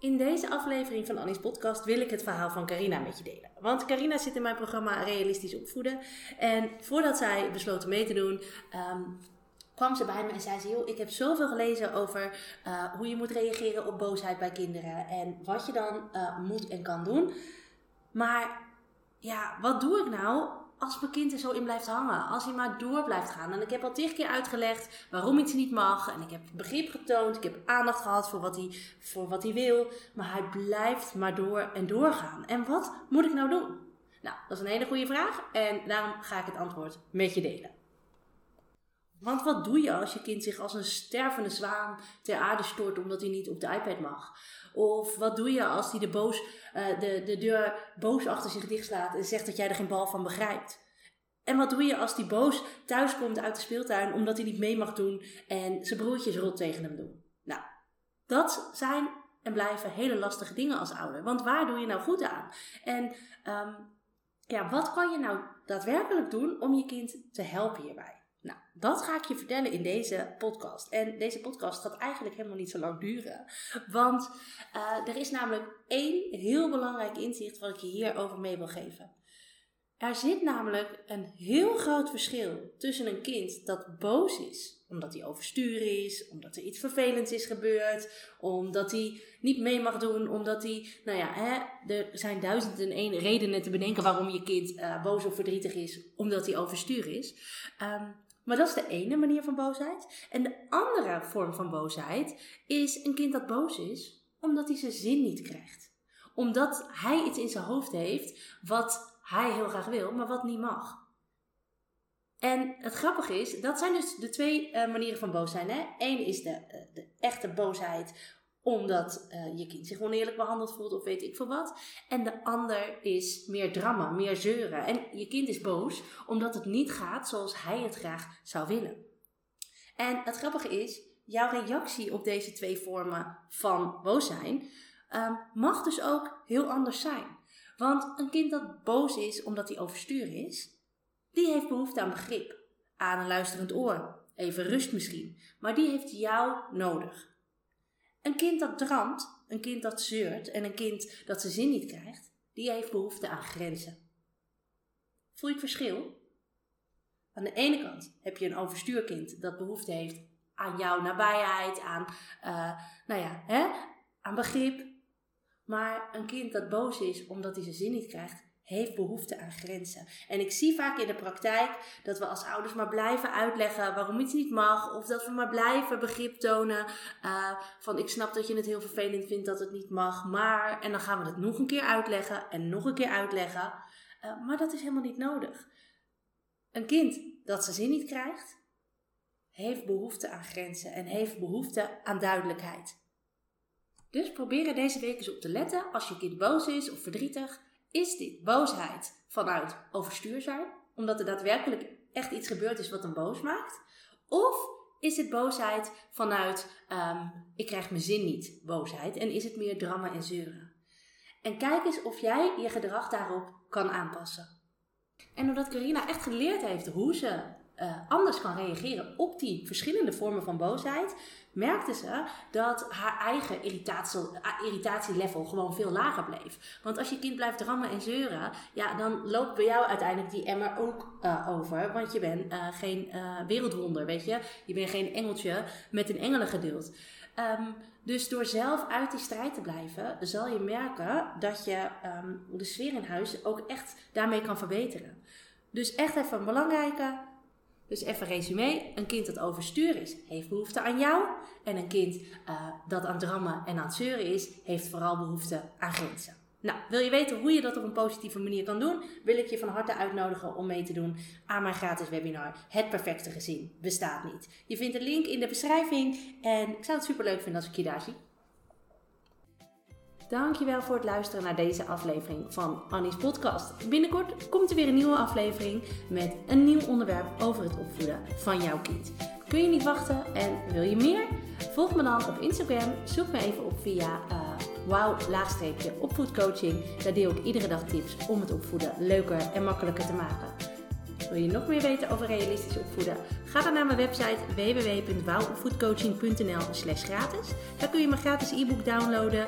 In deze aflevering van Annie's podcast wil ik het verhaal van Carina met je delen. Want Carina zit in mijn programma Realistisch Opvoeden. En voordat zij besloot mee te doen, ehm, kwam ze bij me en zei ze: Joh, ik heb zoveel gelezen over uh, hoe je moet reageren op boosheid bij kinderen. En wat je dan uh, moet en kan doen. Maar ja, wat doe ik nou als mijn kind er zo in blijft hangen. Als hij maar door blijft gaan. En ik heb al tig keer uitgelegd waarom iets niet mag. En ik heb begrip getoond. Ik heb aandacht gehad voor wat hij, voor wat hij wil. Maar hij blijft maar door en doorgaan. En wat moet ik nou doen? Nou, dat is een hele goede vraag. En daarom ga ik het antwoord met je delen. Want wat doe je als je kind zich als een stervende zwaan ter aarde stort omdat hij niet op de iPad mag? Of wat doe je als hij de, boos, uh, de, de deur boos achter zich dichtslaat en zegt dat jij er geen bal van begrijpt? En wat doe je als die boos thuiskomt uit de speeltuin omdat hij niet mee mag doen en zijn broertjes rot tegen hem doen? Nou, dat zijn en blijven hele lastige dingen als ouder. Want waar doe je nou goed aan? En um, ja, wat kan je nou daadwerkelijk doen om je kind te helpen hierbij? Nou, dat ga ik je vertellen in deze podcast. En deze podcast gaat eigenlijk helemaal niet zo lang duren. Want uh, er is namelijk één heel belangrijk inzicht wat ik je hierover mee wil geven. Er zit namelijk een heel groot verschil tussen een kind dat boos is, omdat hij overstuur is, omdat er iets vervelends is gebeurd, omdat hij niet mee mag doen, omdat hij, nou ja, hè, er zijn duizend en één redenen te bedenken waarom je kind uh, boos of verdrietig is, omdat hij overstuur is. Um, maar dat is de ene manier van boosheid. En de andere vorm van boosheid is een kind dat boos is omdat hij zijn zin niet krijgt. Omdat hij iets in zijn hoofd heeft wat hij heel graag wil, maar wat niet mag. En het grappige is, dat zijn dus de twee uh, manieren van boos zijn. Eén is de, uh, de echte boosheid omdat uh, je kind zich oneerlijk behandeld voelt of weet ik veel wat. En de ander is meer drama, meer zeuren. En je kind is boos omdat het niet gaat zoals hij het graag zou willen. En het grappige is, jouw reactie op deze twee vormen van boos zijn um, mag dus ook heel anders zijn. Want een kind dat boos is omdat hij overstuur is, die heeft behoefte aan begrip, aan een luisterend oor, even rust misschien. Maar die heeft jou nodig. Een kind dat dramt, een kind dat zeurt en een kind dat zijn zin niet krijgt, die heeft behoefte aan grenzen. Voel je het verschil? Aan de ene kant heb je een overstuurkind dat behoefte heeft aan jouw nabijheid, aan, uh, nou ja, hè, aan begrip. Maar een kind dat boos is omdat hij zijn zin niet krijgt, heeft behoefte aan grenzen. En ik zie vaak in de praktijk dat we als ouders maar blijven uitleggen waarom iets niet mag. Of dat we maar blijven begrip tonen uh, van ik snap dat je het heel vervelend vindt dat het niet mag. Maar, en dan gaan we het nog een keer uitleggen en nog een keer uitleggen. Uh, maar dat is helemaal niet nodig. Een kind dat zijn zin niet krijgt, heeft behoefte aan grenzen en heeft behoefte aan duidelijkheid. Dus probeer er deze week eens op te letten als je kind boos is of verdrietig. Is dit boosheid vanuit overstuur zijn, omdat er daadwerkelijk echt iets gebeurd is wat hem boos maakt? Of is het boosheid vanuit um, ik krijg mijn zin niet boosheid en is het meer drama en zeuren? En kijk eens of jij je gedrag daarop kan aanpassen. En omdat Carina echt geleerd heeft hoe ze uh, anders kan reageren op die verschillende vormen van boosheid, merkte ze dat haar eigen irritatie, irritatielevel gewoon veel lager bleef. Want als je kind blijft drammen en zeuren, ja, dan loopt bij jou uiteindelijk die emmer ook uh, over. Want je bent geen wereldwonder, weet je. Je bent geen engeltje met een engelengeduld. Um, dus door zelf uit die strijd te blijven, zal je merken dat je um, de sfeer in huis ook echt daarmee kan verbeteren. Dus echt even een belangrijke dus even resume: een kind dat overstuur is, heeft behoefte aan jou. En een kind uh, dat aan drammen en aan het zeuren is, heeft vooral behoefte aan grenzen. Nou, wil je weten hoe je dat op een positieve manier kan doen? Wil ik je van harte uitnodigen om mee te doen aan mijn gratis webinar Het Perfecte Gezin Bestaat Niet. Je vindt een link in de beschrijving en ik zou het super leuk vinden als ik je daar zie. Dankjewel voor het luisteren naar deze aflevering van Annie's podcast. Binnenkort komt er weer een nieuwe aflevering met een nieuw onderwerp over het opvoeden van jouw kind. Kun je niet wachten en wil je meer? Volg me dan op Instagram. Zoek me even op via uh, wow opvoedcoaching. Daar deel ik iedere dag tips om het opvoeden leuker en makkelijker te maken. Wil je nog meer weten over realistisch opvoeden? Ga dan naar mijn website www.wowopvoedcoaching.nl slash gratis. Daar kun je mijn gratis e-book downloaden.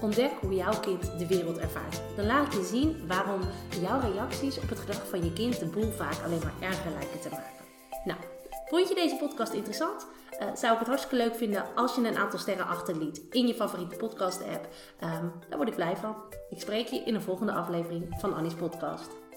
Ontdek hoe jouw kind de wereld ervaart. Dan laat ik je zien waarom jouw reacties op het gedrag van je kind de boel vaak alleen maar erger lijken te maken. Nou, vond je deze podcast interessant? Uh, zou ik het hartstikke leuk vinden als je een aantal sterren achterliet in je favoriete podcast app. Um, daar word ik blij van. Ik spreek je in een volgende aflevering van Annie's podcast.